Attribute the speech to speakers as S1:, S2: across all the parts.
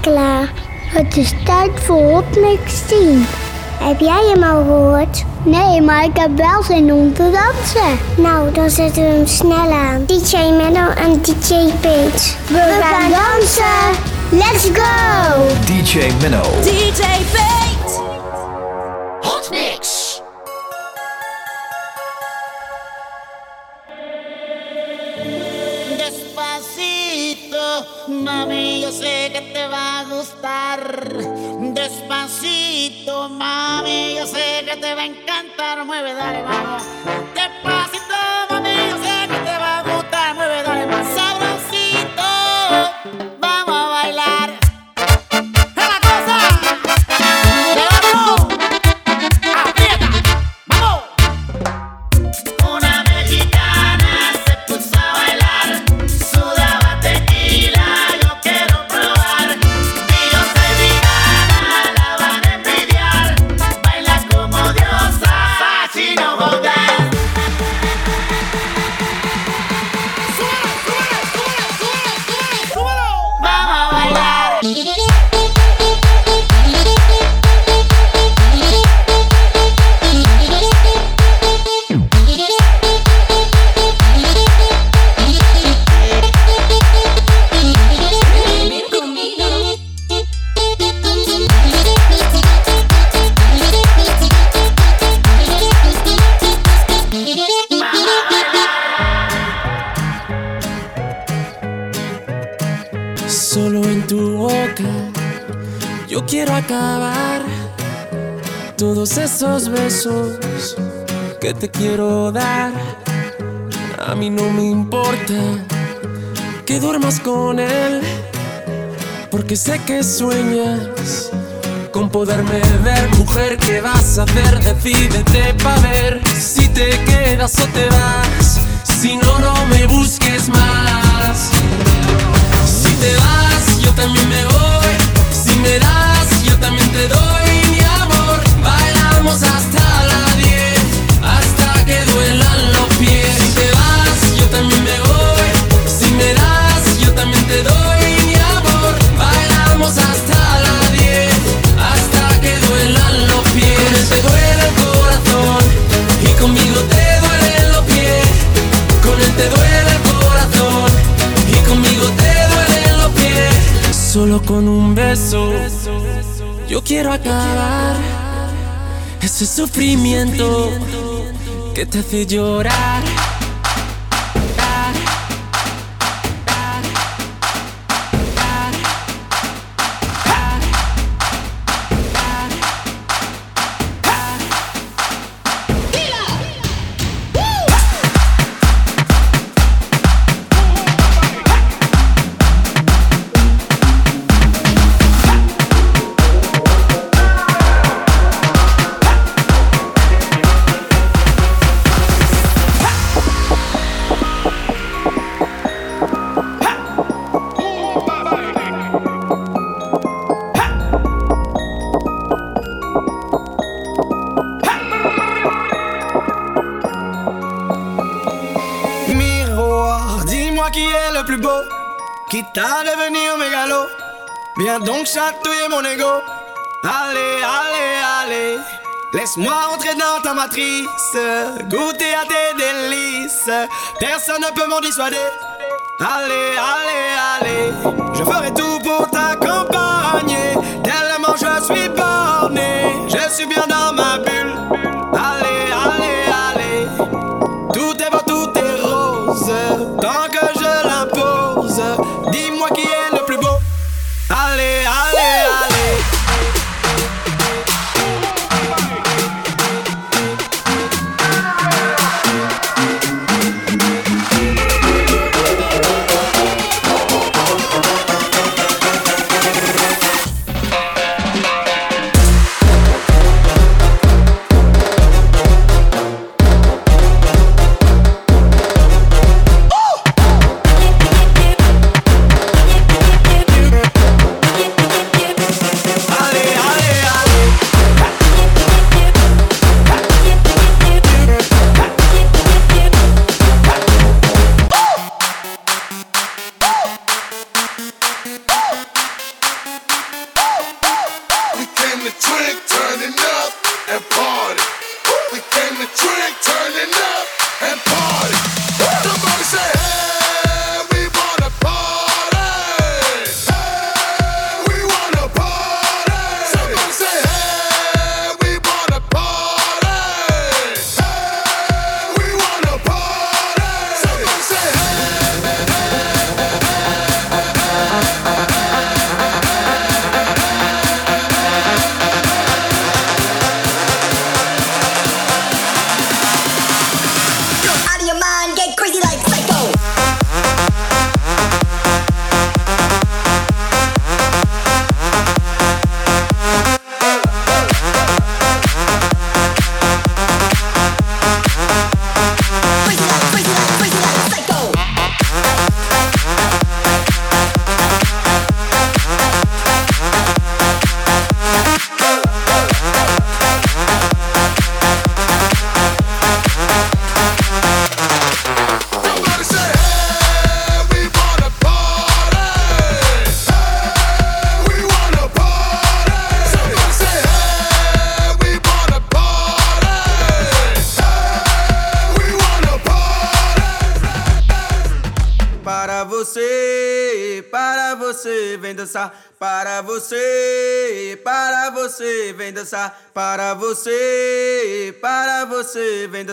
S1: klaar. Het is tijd voor Hotmix 10. Heb jij hem al gehoord? Nee, maar ik heb wel zin om te dansen. Nou, dan zetten we hem snel aan. DJ Menno en DJ Page. We, gaan dansen. Let's go!
S2: DJ Menno.
S3: DJ Pate.
S4: Encantar. Mueve, dale, vamos. Que
S5: duermas con él, porque sé que sueñas con poderme ver. Mujer, ¿qué vas a hacer? Decídete pa' ver si te quedas o te vas. Si no, no me busques más. Si te vas, yo también me voy. Si me das, yo también te doy mi amor. Bailamos hasta la 10, hasta que duelan los pies. Si te vas, yo también me Solo con un beso yo quiero acabar ese sufrimiento que te hace llorar.
S6: Donc chatouiller mon ego. Allez, allez, allez. Laisse-moi entrer dans ta matrice, goûter à tes délices. Personne ne peut m'en dissuader. Allez, allez, allez. Je ferai tout pour t'accompagner. Tellement je suis borné. Je suis bien dans ma bulle.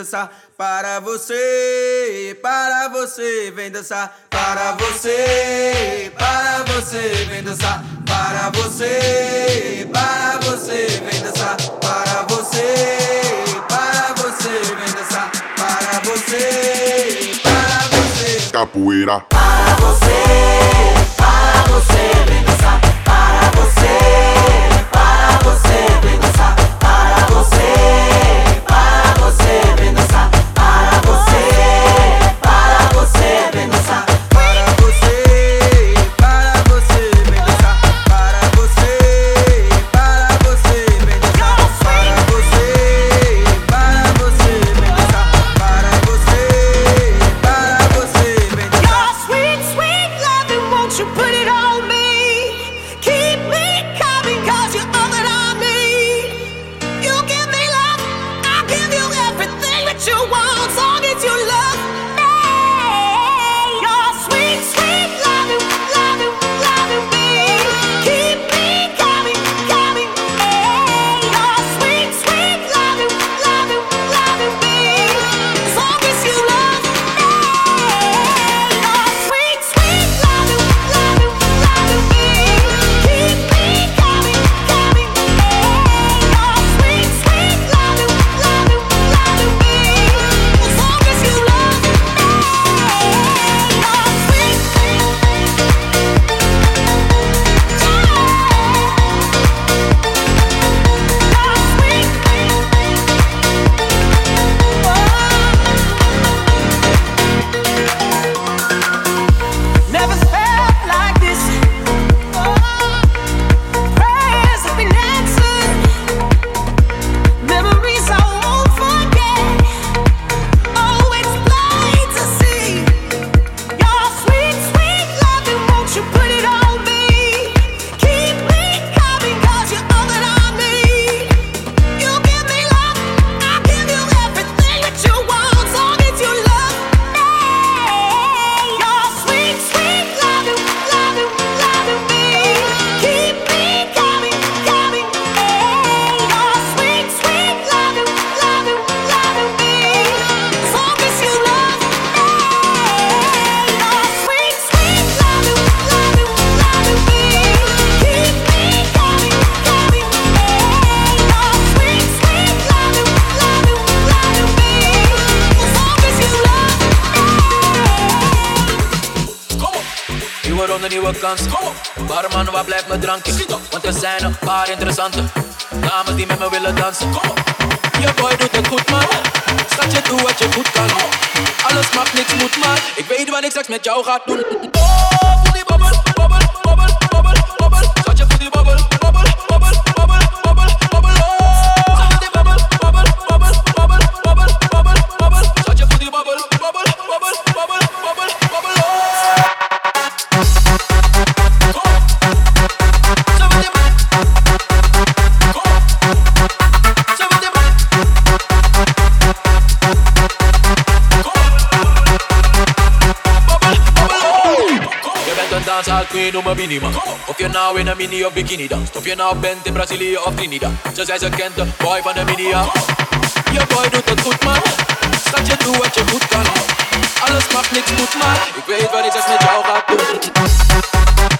S6: dançar para você, para você, vem dançar para você, para você, vem
S7: dançar para você, para você, vem dançar para você, para você, vem dançar para você, para você. Capoeira. Para você, para você, vem dançar para você, para você, vem dançar para você você,
S8: Mendonça.
S7: Para você, para você, Mendonça. kans. Barman, waar blijft me
S9: drankje? Want er zijn een paar interessante dames die met me willen dansen. Kom. Je boy doet het goed, man. Schatje, doe wat je goed kan. Alles mag, niks moet, maar ik weet wat ik straks met jou ga doen. Oh, voel die. International queen om een minima. Of je nou in een mini of bikini danst. Of je nou bent in Brazilië of Trinidad. Ze zei ze kent boy van de media. Je boy doet het goed man. Schat je doet wat je goed kan. Alles mag niks moet maar. Ik weet wat ik zeg met jou gaat doen.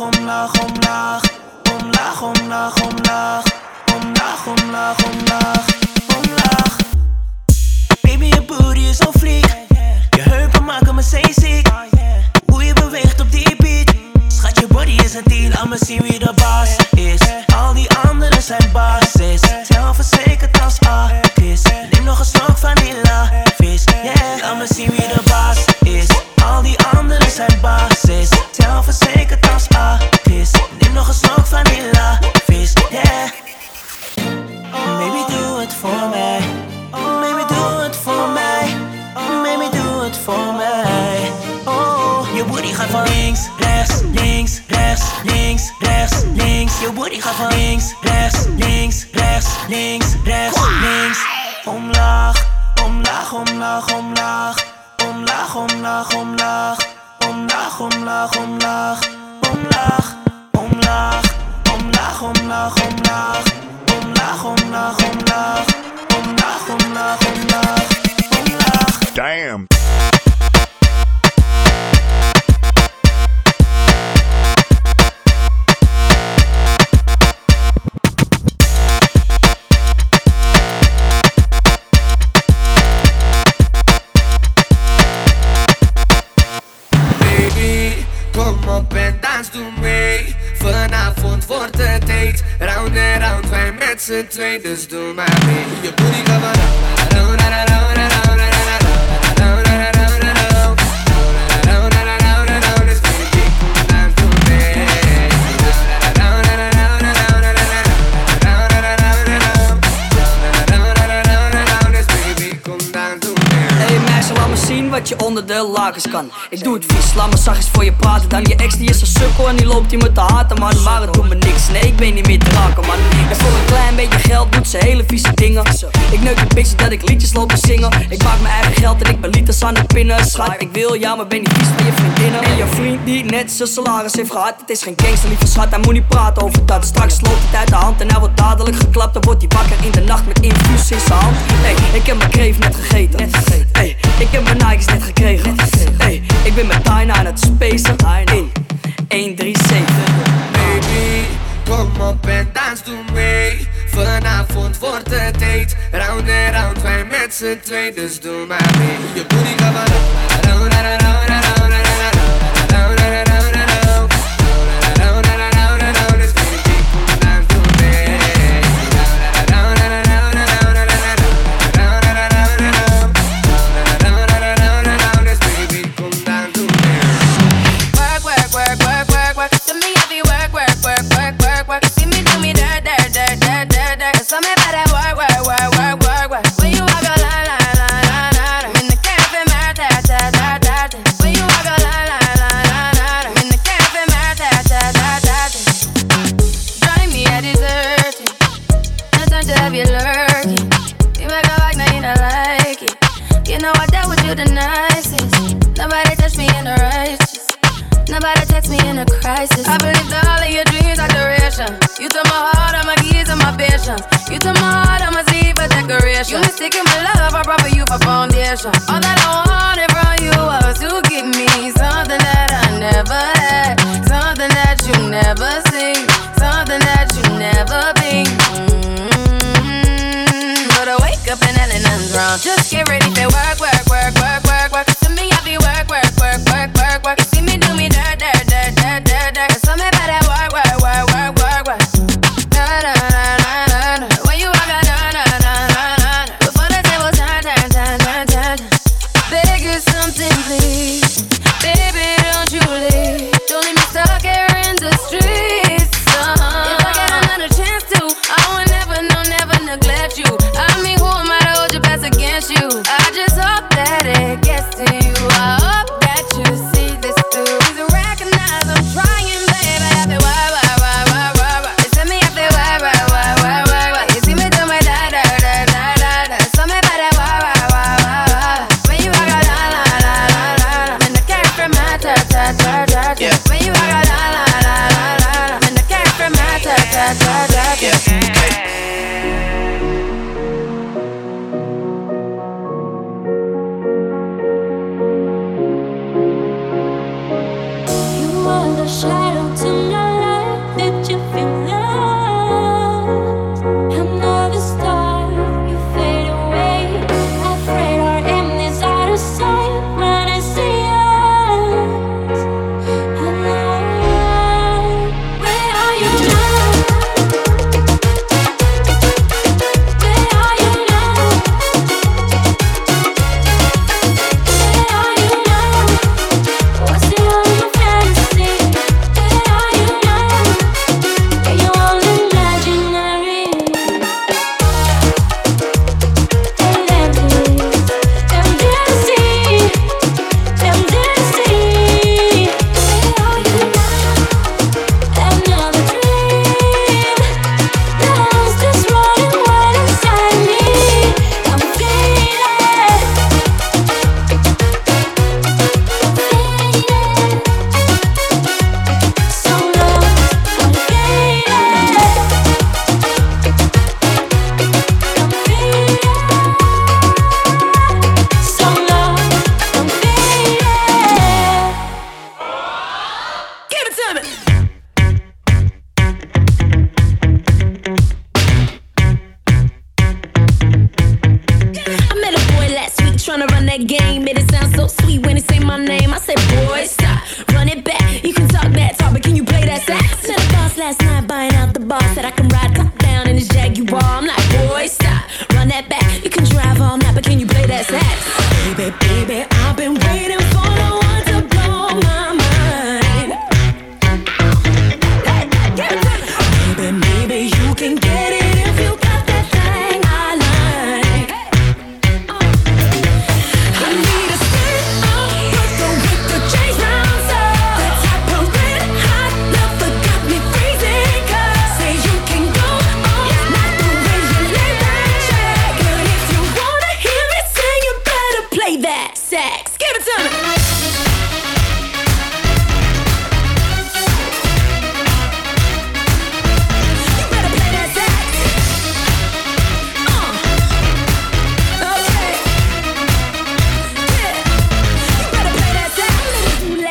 S10: omlaag, omlaag, omlaag. Omlaag, omlaag, omlaag. Omlaag, omlaag, omlaag. Omlaag. Baby, je booty is zo vlieg. Je heupen maken me zeeziek. Hoe je beweegt op die beat. Schat, je body is een 10, laat me zien wie de baas is. Al die anderen zijn baas. Wil ja, maar ben niet vies van je vriendinnen En je vriend die net zijn salaris heeft gehad. Het is geen gangster, lieve schat, hij moet niet praten over dat. Straks loopt het uit de hand en hij wordt dadelijk geklapt. Dan wordt hij wakker in de nacht met infuus in zijn hand. Hey, ik heb mijn kreef net gegeten. Hey, ik heb mijn Nikes net gekregen. Hey, ik ben met Tyna aan het spacen. In 137
S11: Baby, kom op en dans doe mee. Vanavond wordt het date. Round en round, wij met z'n twee Dus doe maar mee. Je booty gaat maar round, sex, sex. Give
S12: it to me.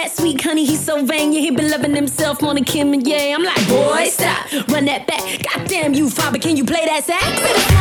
S12: sweet uh. honey, he's so vain. Yeah, he been loving himself more than Kim and yeah. I'm like, boy, stop, run that back. Goddamn you, father, can you play that sax?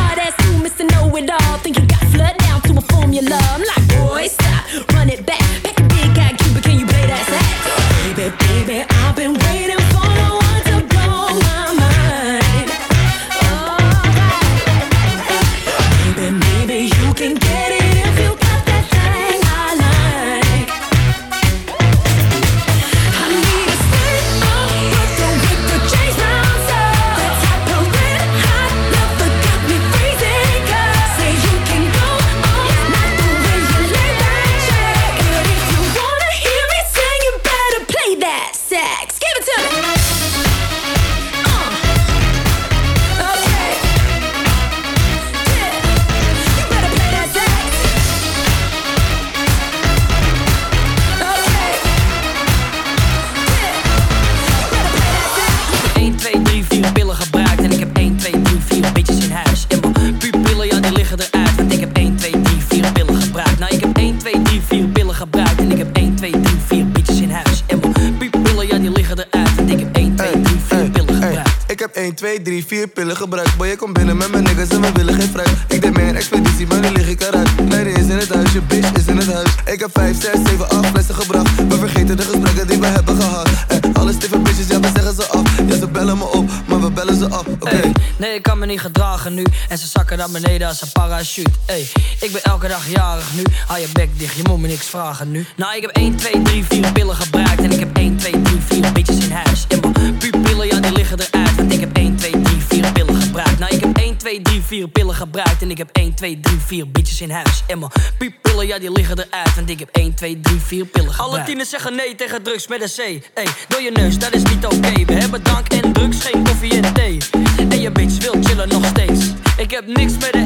S13: Parachute. Ey, ik ben elke dag jarig nu. Hou je bek dicht, je moet me niks vragen nu. Nou, ik heb 1, 2, 3, 4 pillen gebruikt. En ik heb 1, 2, 3, 4 bitches in huis. En mijn pupillen, ja, die liggen eruit. Want ik heb 1, 2, 3, 4 pillen gebruikt. Nou, ik heb 1, 2, 3, 4 pillen gebruikt. En ik heb 1, 2, 3, 4 bitches in huis. En mijn pupillen, ja, die liggen eruit. Want ik heb 1, 2, 3, 4 pillen gebruikt. Alle tieners zeggen nee tegen drugs met een C. Ey, door je neus, dat is niet oké. We hebben drank en drugs, geen koffie en thee. En je bitch wil chillen nog steeds. Ik heb niks met de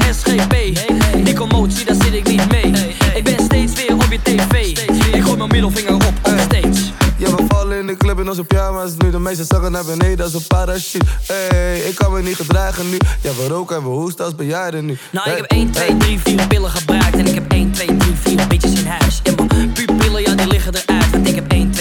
S14: in onze pyjama's nu. De meeste zakken naar beneden als een parachute. Ey, ik kan me niet gedragen nu. Ja, we roken en we hoesten als bejaarden nu.
S13: Nou, ik heb 1, 2, 3, 4 pillen gebruikt. En ik heb 1, 2, 3, 4 bitches in huis. En mijn pupillen, ja, die liggen eruit. Want ik heb 1, 2,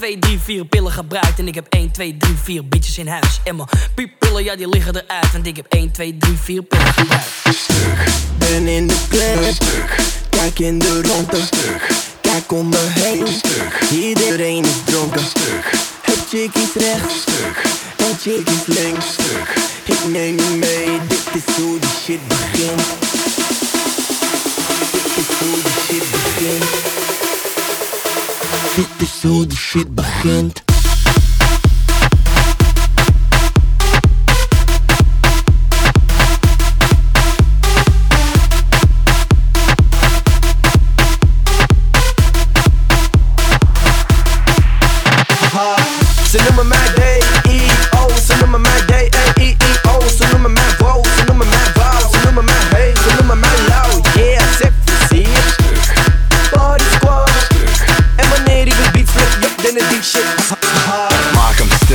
S13: 2, 3, 4 pillen gebruikt. En ik heb 1, 2, 3, 4 bitches in huis. En mijn pupillen, ja, die liggen eruit. Want ik heb 1, 2, 3, 4 pillen gebruikt.
S15: Ben in de club, kijk in de ronde. Kijk om me heen, iedereen is dronken. Het chick is rechts, en chick is links. Ik neem je mee, dit is hoe die shit begint. Dit is hoe die shit begint. Dit is hoe die shit.
S14: Ze noemen mij D-E-O,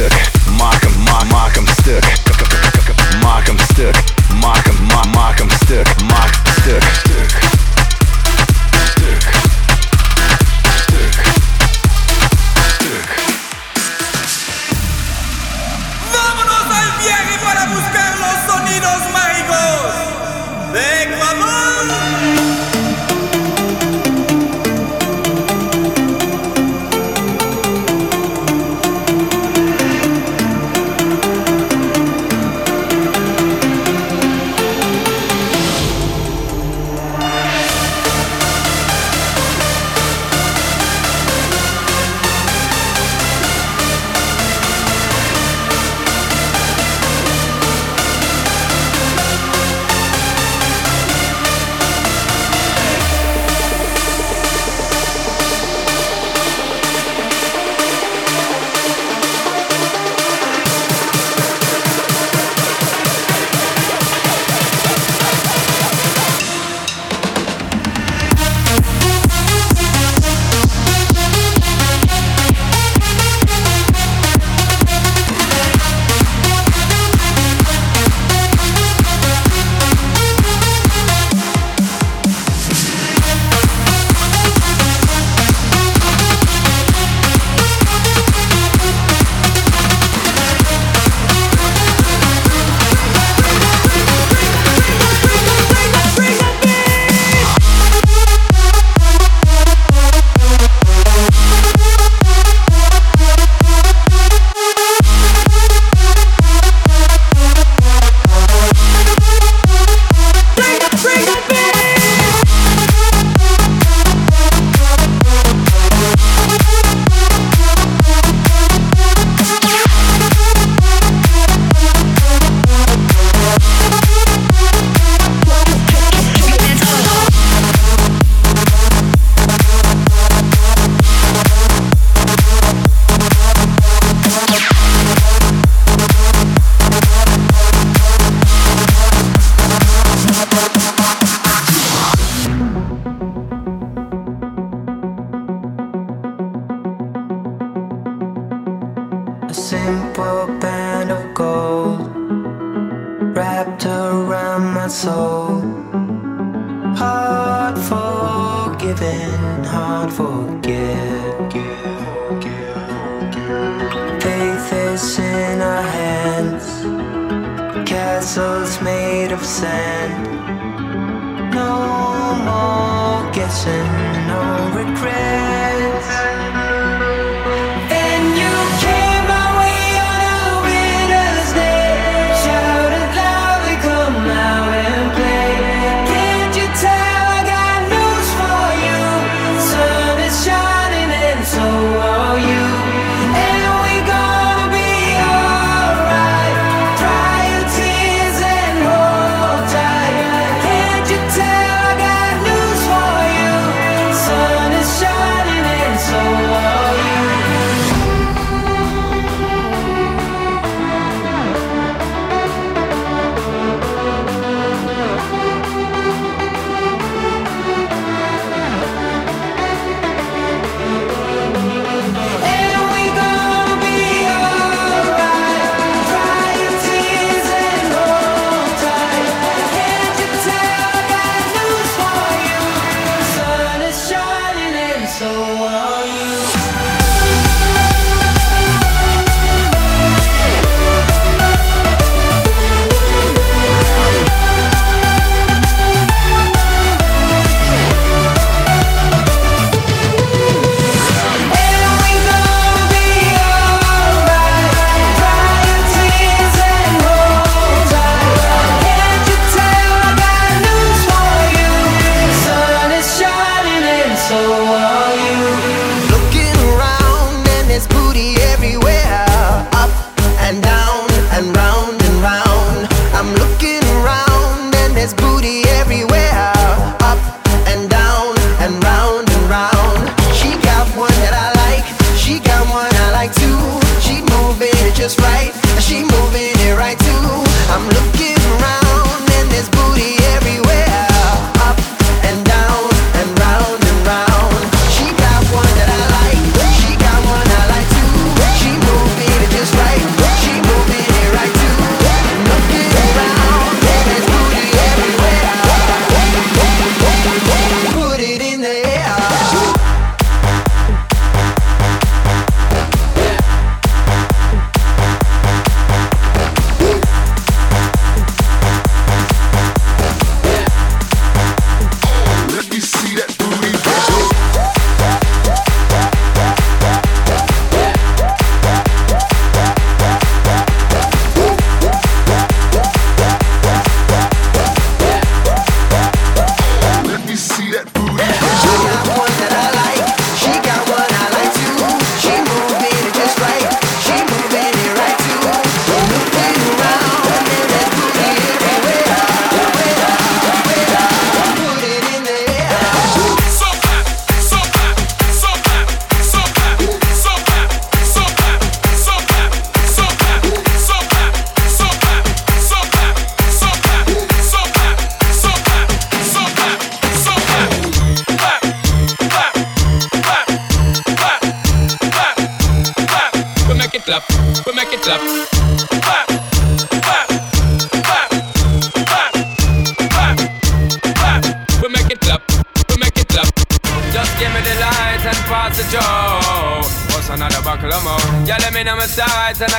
S16: Maak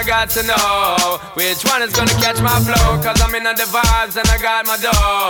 S17: got
S18: to know which one is gonna catch my flow. Cause I'm in the vibes and I got my dough.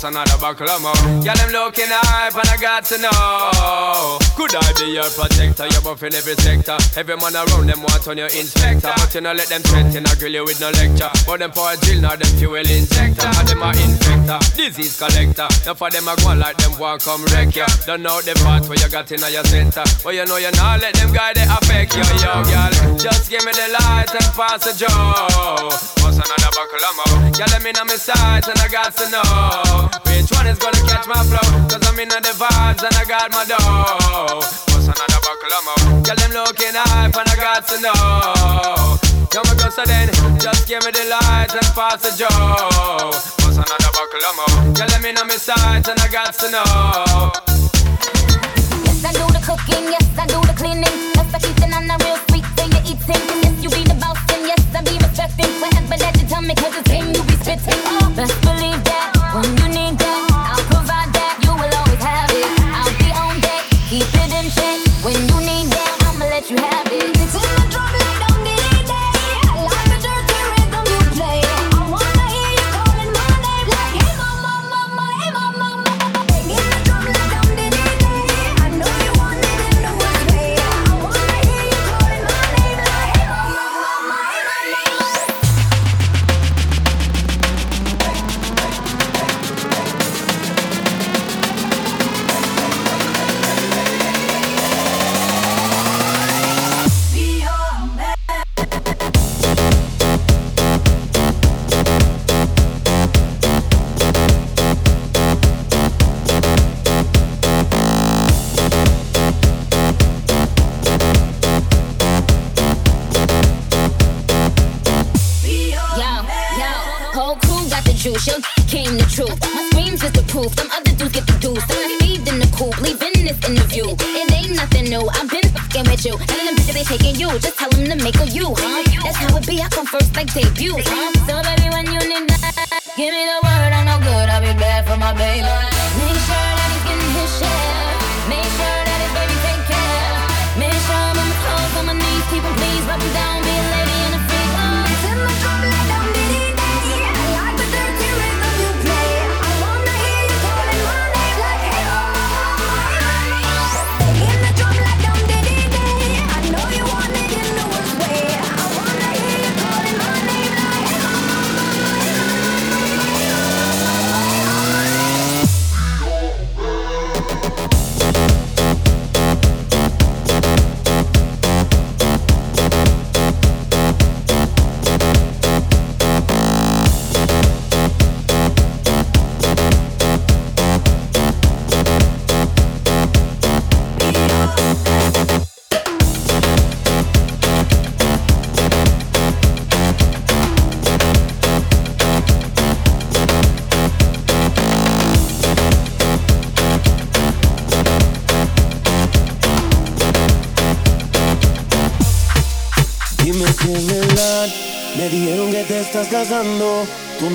S18: What's another buckle of more? Yeah, them looking hype and I got to know. Could I be your protector? You're buff in every sector. Every man around them want on your inspector. But you know, let them threaten, I grill you with no lecture. But them for a drill, now them fuel injector. And them a infector, disease collector. Now for them, I go like them want come wreck ya. Don't know the part where you got in your center. But you know you not let them guy they affect you, yo, girl. Just give me the light and pass the joe. What's another buckle of more? Let me know my sights and I got to know which one is gonna catch my flow. Cause I'm in the vibes and I got my dough. What's another buckle of more? Girl, them looking hype and I got to know. Come go so then, just give me the light and pass the joe. What's another buckle of more? Girl, let me know my sights and I got to know.
S19: Yes, I do the cooking, yes, I do the cleaning. The eating on the real sweet thing you're eating. Yes, you be the boss, and yes, I be respecting. Whatever that you tell me, cause it's game you be spitting. Best believe that when you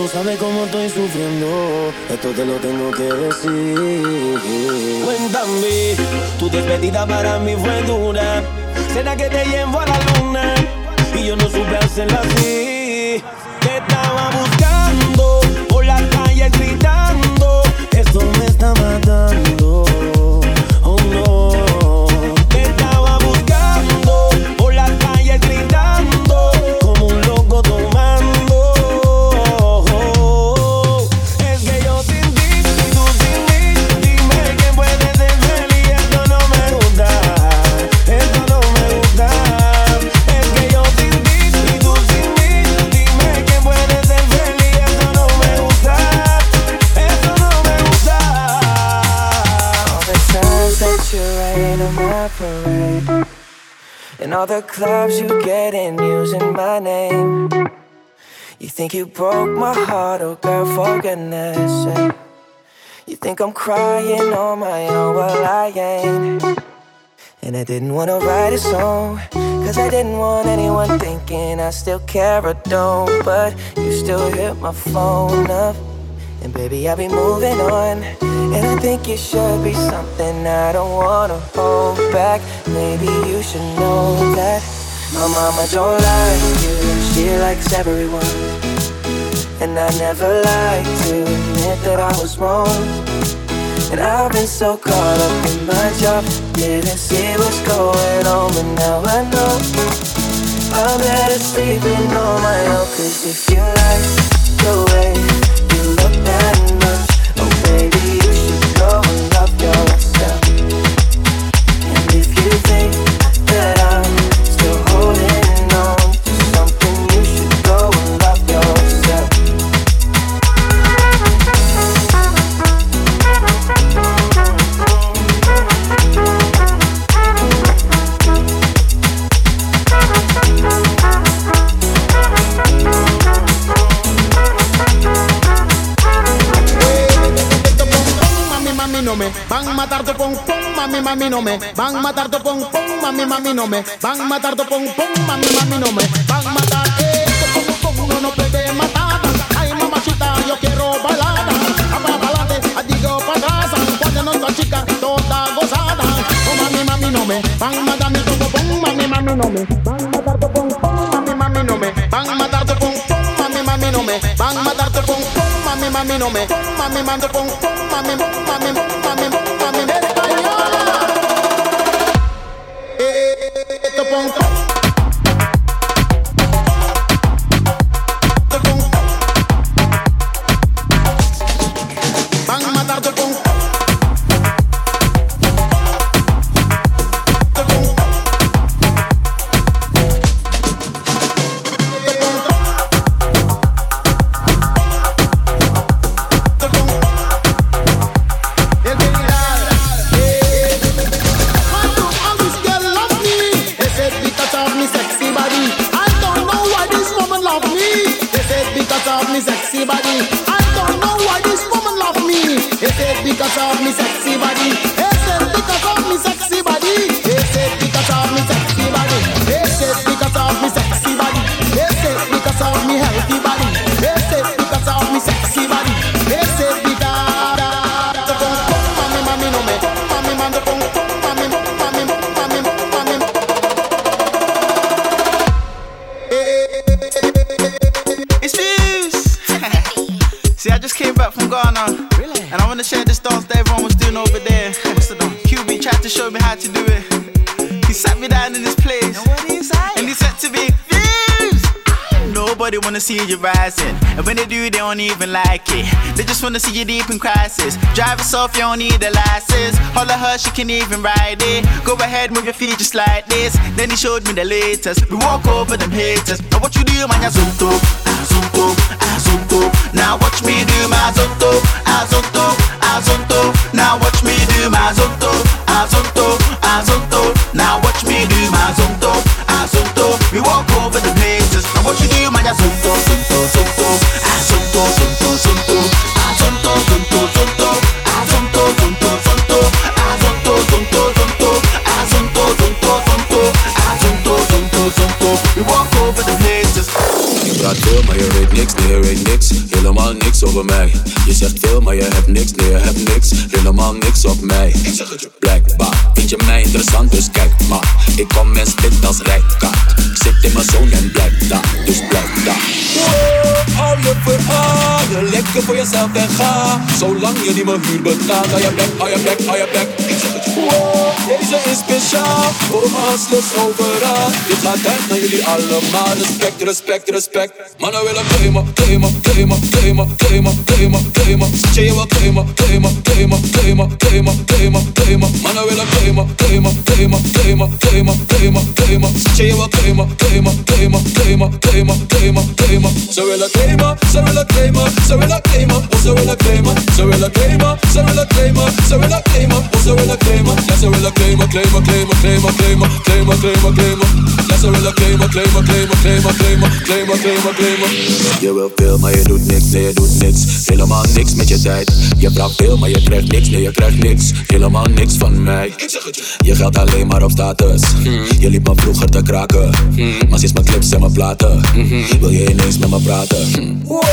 S20: Tú sabes cómo estoy sufriendo. Esto te lo tengo que decir. Cuéntame, tu despedida para mí fue dura. ¿Será que te llevo a la luna? Y yo no supe hacerla así.
S16: Think you broke my heart, oh girl, for goodness sake You think I'm crying on my own, well I ain't And I didn't wanna write a song Cause I didn't want anyone thinking I still care or don't But you still hit my phone up and baby, I'll be moving on. And I think it should be something I don't wanna hold back. Maybe you should know that my mama don't like you. She likes everyone. And I never like to admit that I was wrong. And I've been so caught up in my job, didn't see what's going on, but now I know. I'm better sleeping on my own, cause if you like the way
S21: mami, mami, no me van a matar tu pom pom, mami, mami, no me van a matar tu pom pom, mami, mami, no me van a matar eh, tu pom pom, no no puede matar. Ay, mamachita, yo quiero balada. Para adelante, digo para atrás. Cuando no está chica, toda gozada. Oh, mami, mami, no me van a matar mi tu pom pom, mami, mami, no me van a matar tu pom pom, mami, mami, no me van a matar tu pom pom, mami, mami, no me van a matar pom, mami, mami, no me mami, mando pom pom, mami, mami, mami, mami, en
S22: bonito, ponto see you rising. And when they do, they don't even like it. They just wanna see you deep in crisis. Drive yourself, you don't need a license. Holler her, she can even ride it. Go ahead, move your feet just like this. Then he showed me the latest. We walk over them haters. Now what you do, man, ya zunto, ah zunto, ah. Now watch me do my zunto, ah
S9: niks, nee je weet niks. Helemaal niks over mij. Je zegt veel, maar je hebt niks, nee je hebt niks. Helemaal niks op mij. Ik zeg het je. Blijkbaar Vind je mij interessant, dus kijk maar. Ik kom en spit als rijkaart. Ik zit in mijn zone en blijf daar, dus blijf daar. Wow, hou je verhalen Lekker voor jezelf en ga. Zolang je niet mijn huur betaalt Hou je bek, hou je bek, hou je bek Deze is speciaal Voor mijn hustlers overal Dit gaat uit naar jullie allemaal Respect, respect, respect Mannen willen claimen, claimen, claimen, claimen, claimen, claimen, claimen Zet je je wel claimen, claimen, claimen, claimen, claimen, claimen, claimen Mannen willen claimen, claimen, claimen, claimen, claimen, claimen, claimen Zet je je wel claimen, claimen, claimen, claimen, claimen, claimen, claimen Ze willen claimen, ze willen claimen, ze willen claimen, oh ze willen claimen Ze willen claimen, ze willen claimen, ze willen claimen, oh ze willen claimen Ja ze willen claimen, claimen, claimen, claimen, claimen, claimen, claimen, claimen Ja ze willen claimen, claimen, claimen, claimen, claimen, claimen, claimen, claimen Je wil veel, maar je doet niks, nee je doet niks Helemaal niks met je tijd Je vraagt veel, maar je krijgt niks, nee je krijgt niks Helemaal niks van mij Je geldt alleen maar op status Je liep me vroeger te kraken Maar sinds mijn clips en mijn platen Wil je ineens met me praten Wow,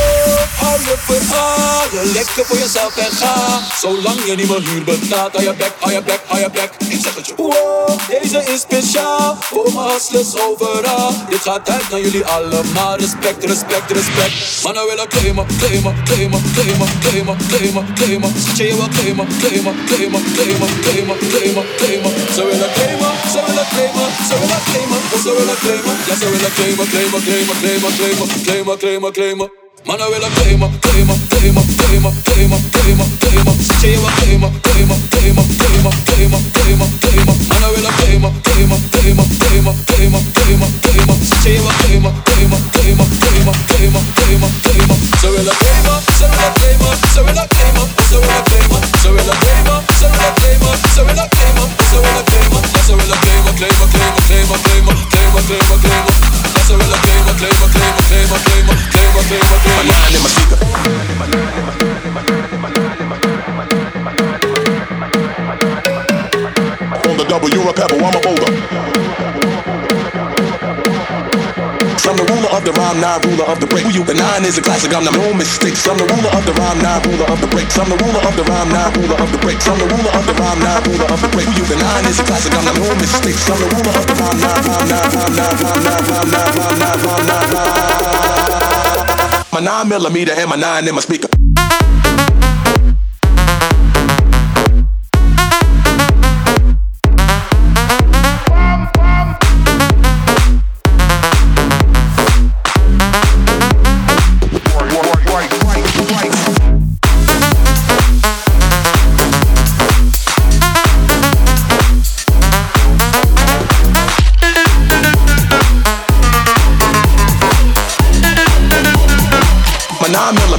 S9: hou je verhalen Lekker voor jezelf en ga Zolang je niet mijn huur betaalt Hou je bek, hou je bek, je bek Ik zeg het je deze is speciaal Voor mijn hustlers overal Dit gaat uit naar jullie allemaal Respect, respect, respect Mannen willen claimen, claimen, claimen, claimen, claimen, claimen, claimen je wel claimen, claimen, claimen, claimen, claimen, claimen, claimen Ze willen claimen, ze willen claimen, ze willen claimen Oh, ze willen claimen, ja ze willen claimen, claimen, claimen, claimen, claimen, claimen, claimen, claimen Mannen willen claimen, claimen, claimen, claimen, claimen, claimen, claimen Zet je je wel claimen, claimen, claimen, claimen, claimen, claimen, claimen Mannen willen claimen, claimen, claimen, claimen, claimen, claimen, claimen Zet je je wel claimen, claimen, claimen, claimen, claimen, claimen, claimen Ze willen claimen, ze willen claimen, ze willen claimen, oh ze willen claimen Ze willen claimen, ze willen claimen, ze willen claimen, oh ze willen claimen Ja ze willen claimen, claimen, claimen, claimen, claimen, claimen, claimen, claimen Ja
S6: mozzarella On the double, you're a pebble, I'm a boulder sticks. I'm the ruler of the rhyme, not ruler of the break. Who you? The nine is a classic. I'm the no mistakes. I'm the ruler of the rhyme, not ruler of the breaks. I'm the ruler of the rhyme, not ruler of the breaks. I'm the ruler of the rhyme, not ruler of the break. Who you? The nine is a classic. I'm the no mistakes. I'm the ruler of the rhyme, not rhyme, not rhyme, not rhyme, not rhyme, not rhyme, not rhyme, not rhyme. My nine millimeter and my nine in my speaker.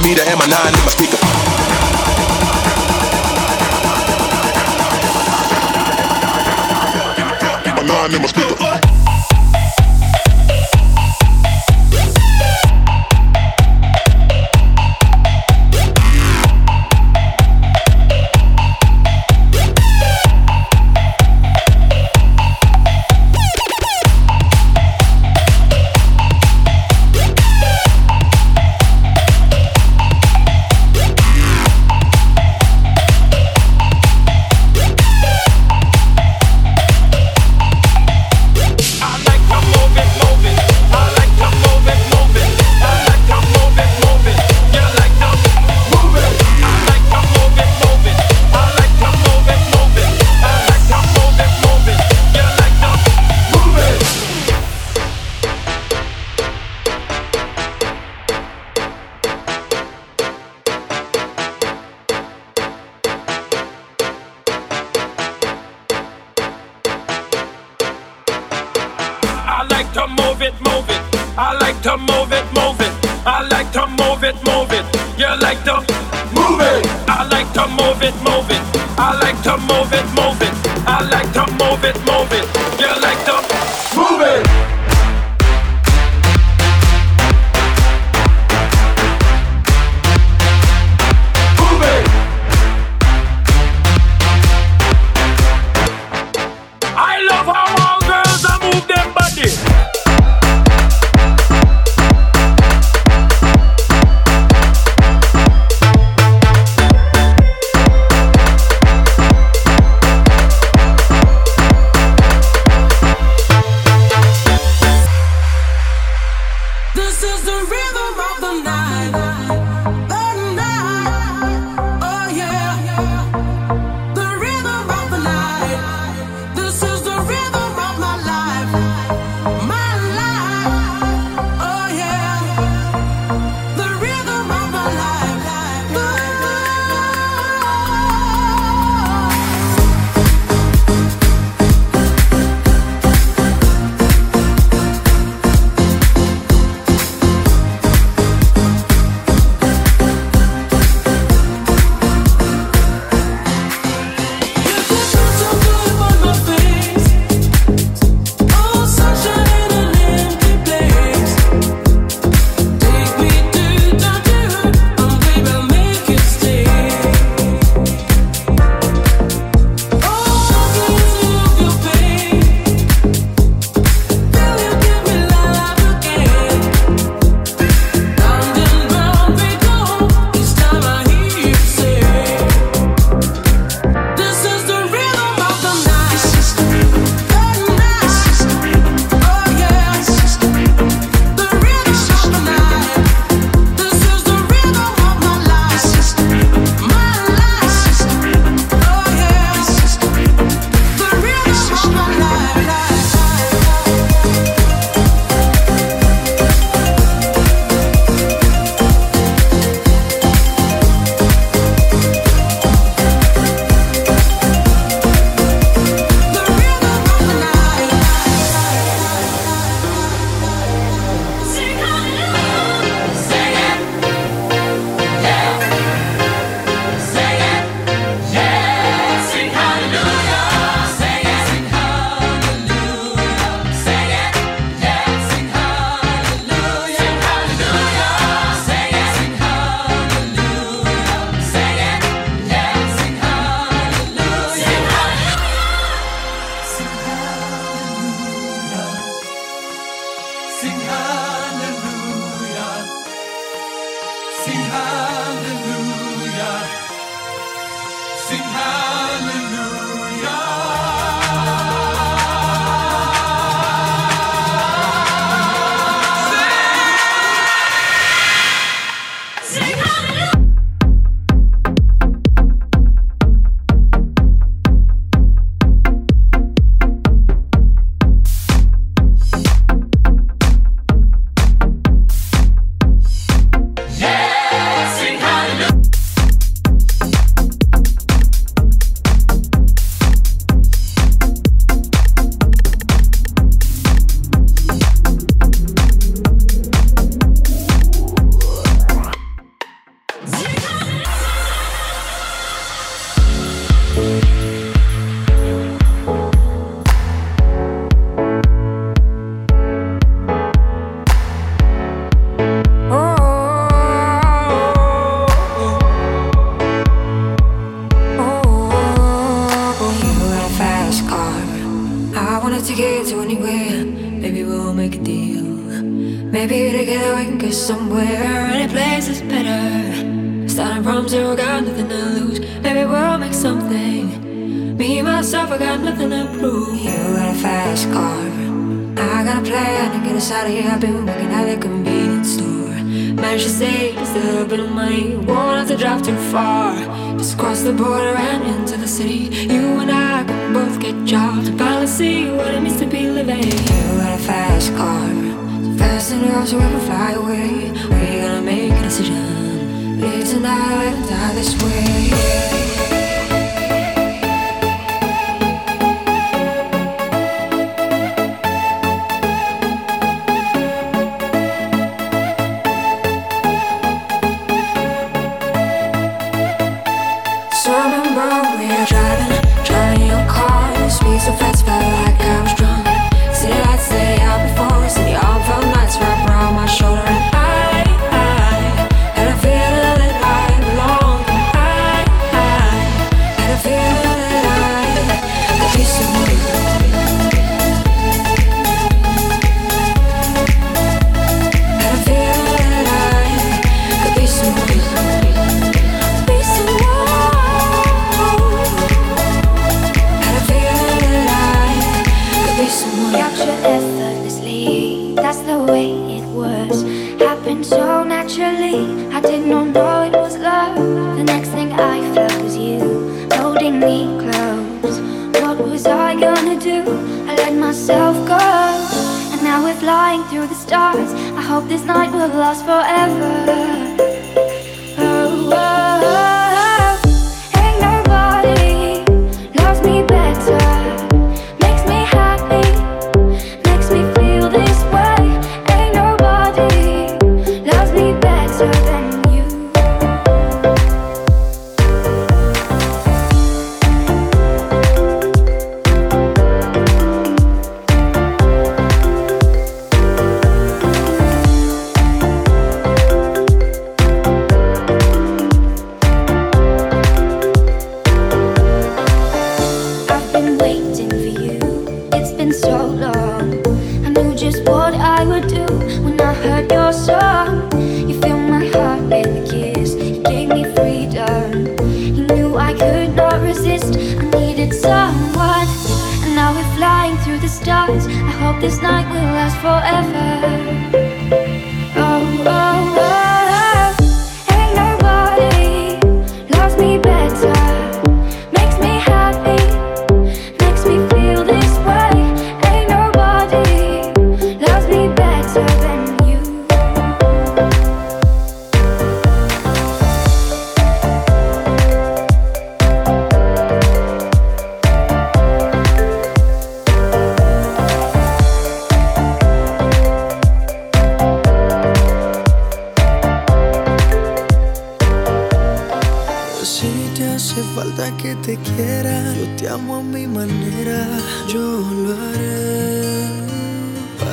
S6: Millimeter and my nine in my speaker.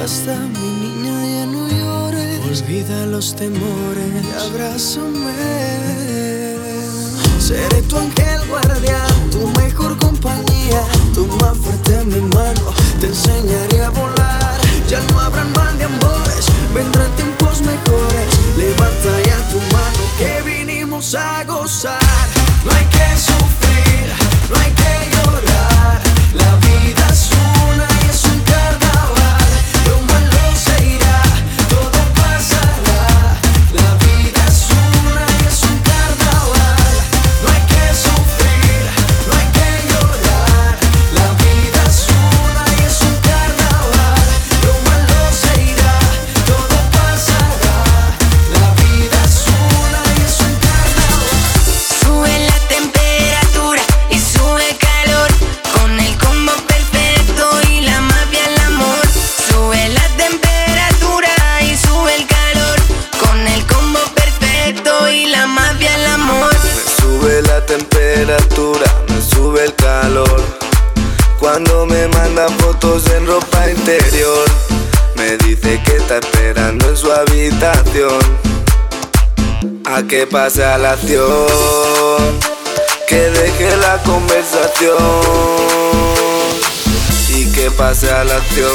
S20: Basta, mi niña, ya no llores. Olvida los temores y abrázame. Seré tu ángel guardián, tu mejor compañía. Tu más fuerte mi mano, te enseñaré a volar. Ya no habrán mal de amores, vendrán tiempos mejores. Levanta ya tu mano que vinimos a gozar. No hay que sufrir, no hay que llorar. La vida.
S23: pase a la acción, que deje la conversación y que pase a la acción.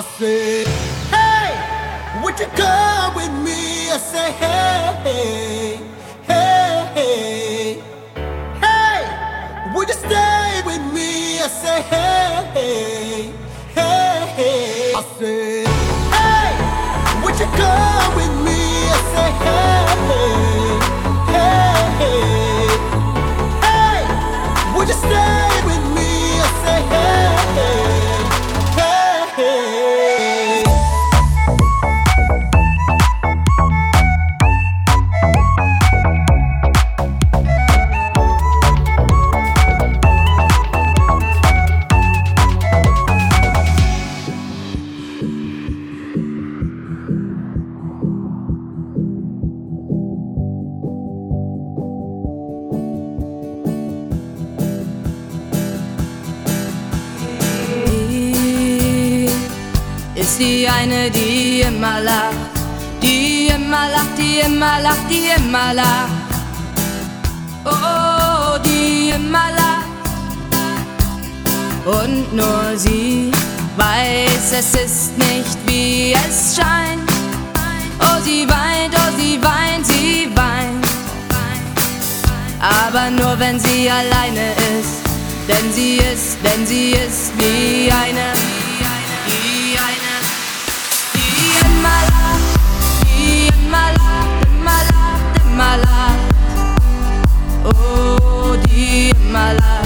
S24: I
S21: said, Hey, would you come with me? I say, hey,
S25: die immer lacht, die immer lacht. Oh, die immer lacht. Und nur sie weiß, es ist nicht wie es scheint. Oh, sie weint, oh, sie weint, sie weint. Aber nur wenn sie alleine ist. Denn sie ist, denn sie ist wie eine, melody my
S18: life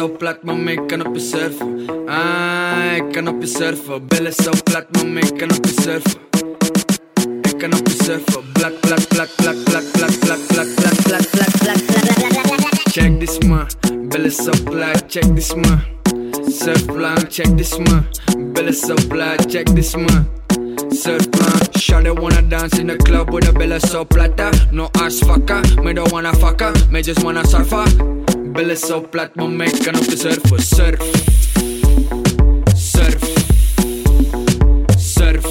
S18: zo plat, mama, ik kan op je surfen. Ah, ik kan op je surfen. Billen zo plat, mama, ik kan op je surfen. Ik kan op je surfen. Plak, plak, plak, plak, plak, plak, plak, plak, plak, plak, plak, plak, plak. Check this man, billen zo plat, check this man. Surfplan, check this man. Billen zo plat, check this man. Surfplan, Shawty wanna dance in the club with a bill so plata. No ass fucker, me don't wanna fucker, me just wanna surfer. Bill so plat, maar me kan op de surfen. Surf, surf, surf.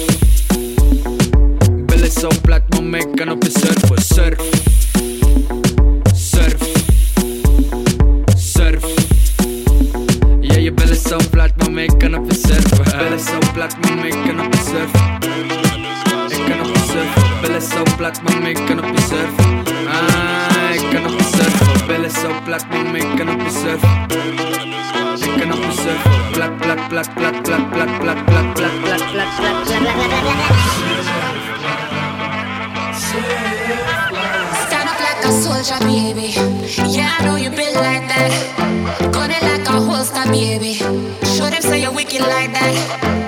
S18: Bill so plat, maar me kan op de surfen. Surf, surf, surf. Yeah, je billen zo plat, maar me kan op de surfen. Billen zo plat, maar me kan op de surfen. Ik kan op de surfen. Billen zo plat, maar me kan op de surfen. Kan op de surfen. Ik kan op de surfen. Plat, plat, plat, plat, plat, plat, plat, plat, plat, plat, plat, plat,
S26: Stand up like a soldier, baby. Yeah, I know you been like that. Gun it like a holster, baby. Show them say you're wicked like that.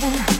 S19: Baby,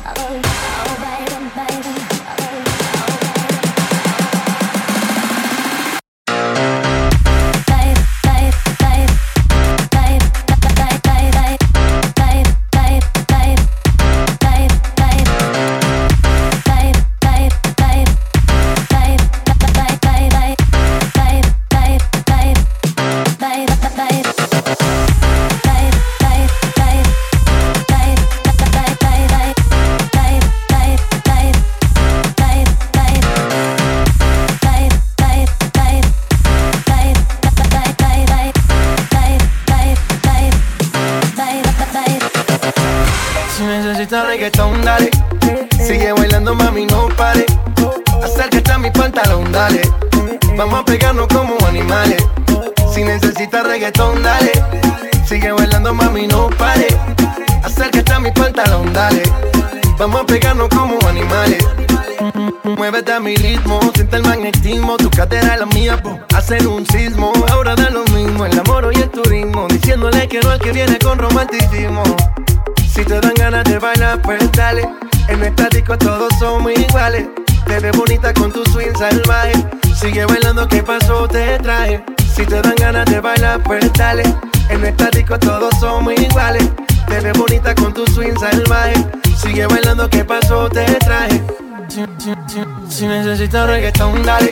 S27: reggaetón, dale.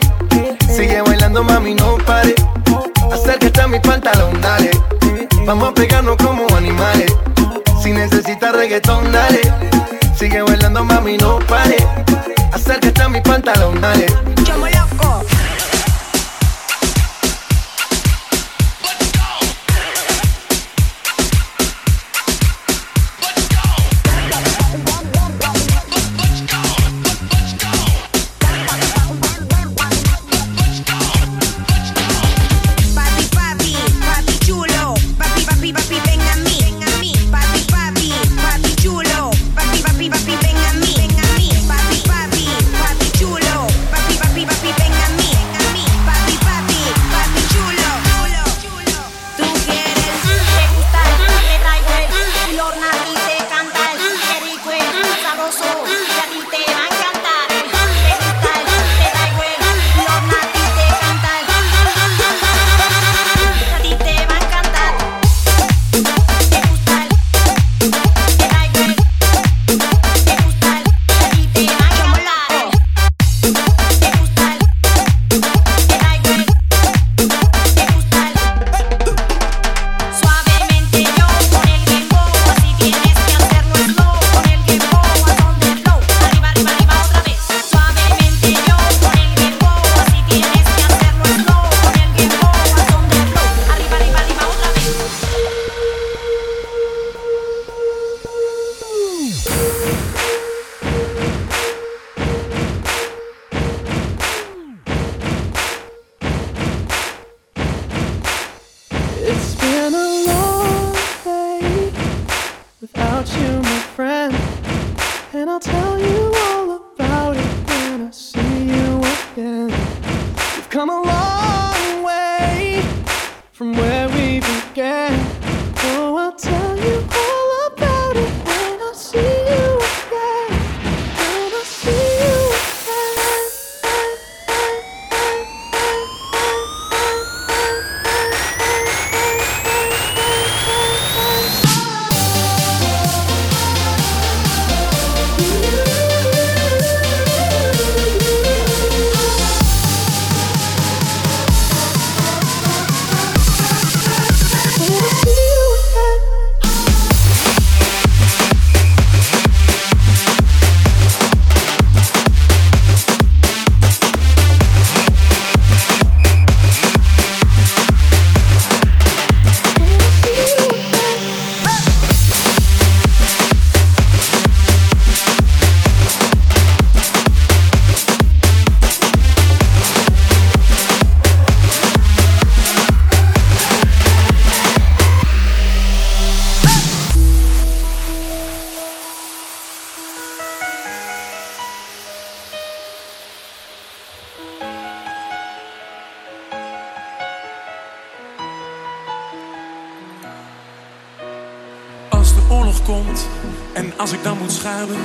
S28: Komt en als ik dan moet schuilen,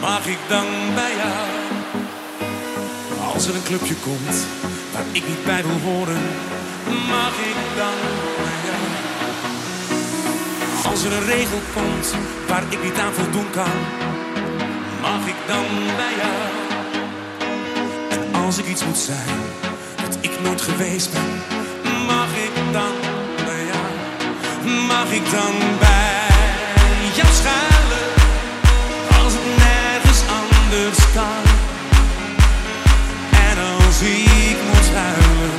S28: mag ik dan bij jou? Als er een clubje komt waar ik niet bij wil horen, mag ik dan bij jou? Als er een regel komt waar ik niet aan voldoen kan, mag ik dan bij jou? En als ik iets moet zijn wat ik nooit geweest ben, mag ik dan bij jou? Mag ik dan bij En als ik moet huilen,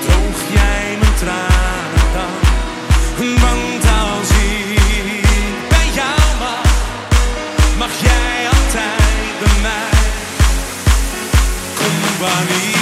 S28: droog jij mijn tranen dan? Want als ik bij jou mag, mag jij altijd bij mij. Kom wanneer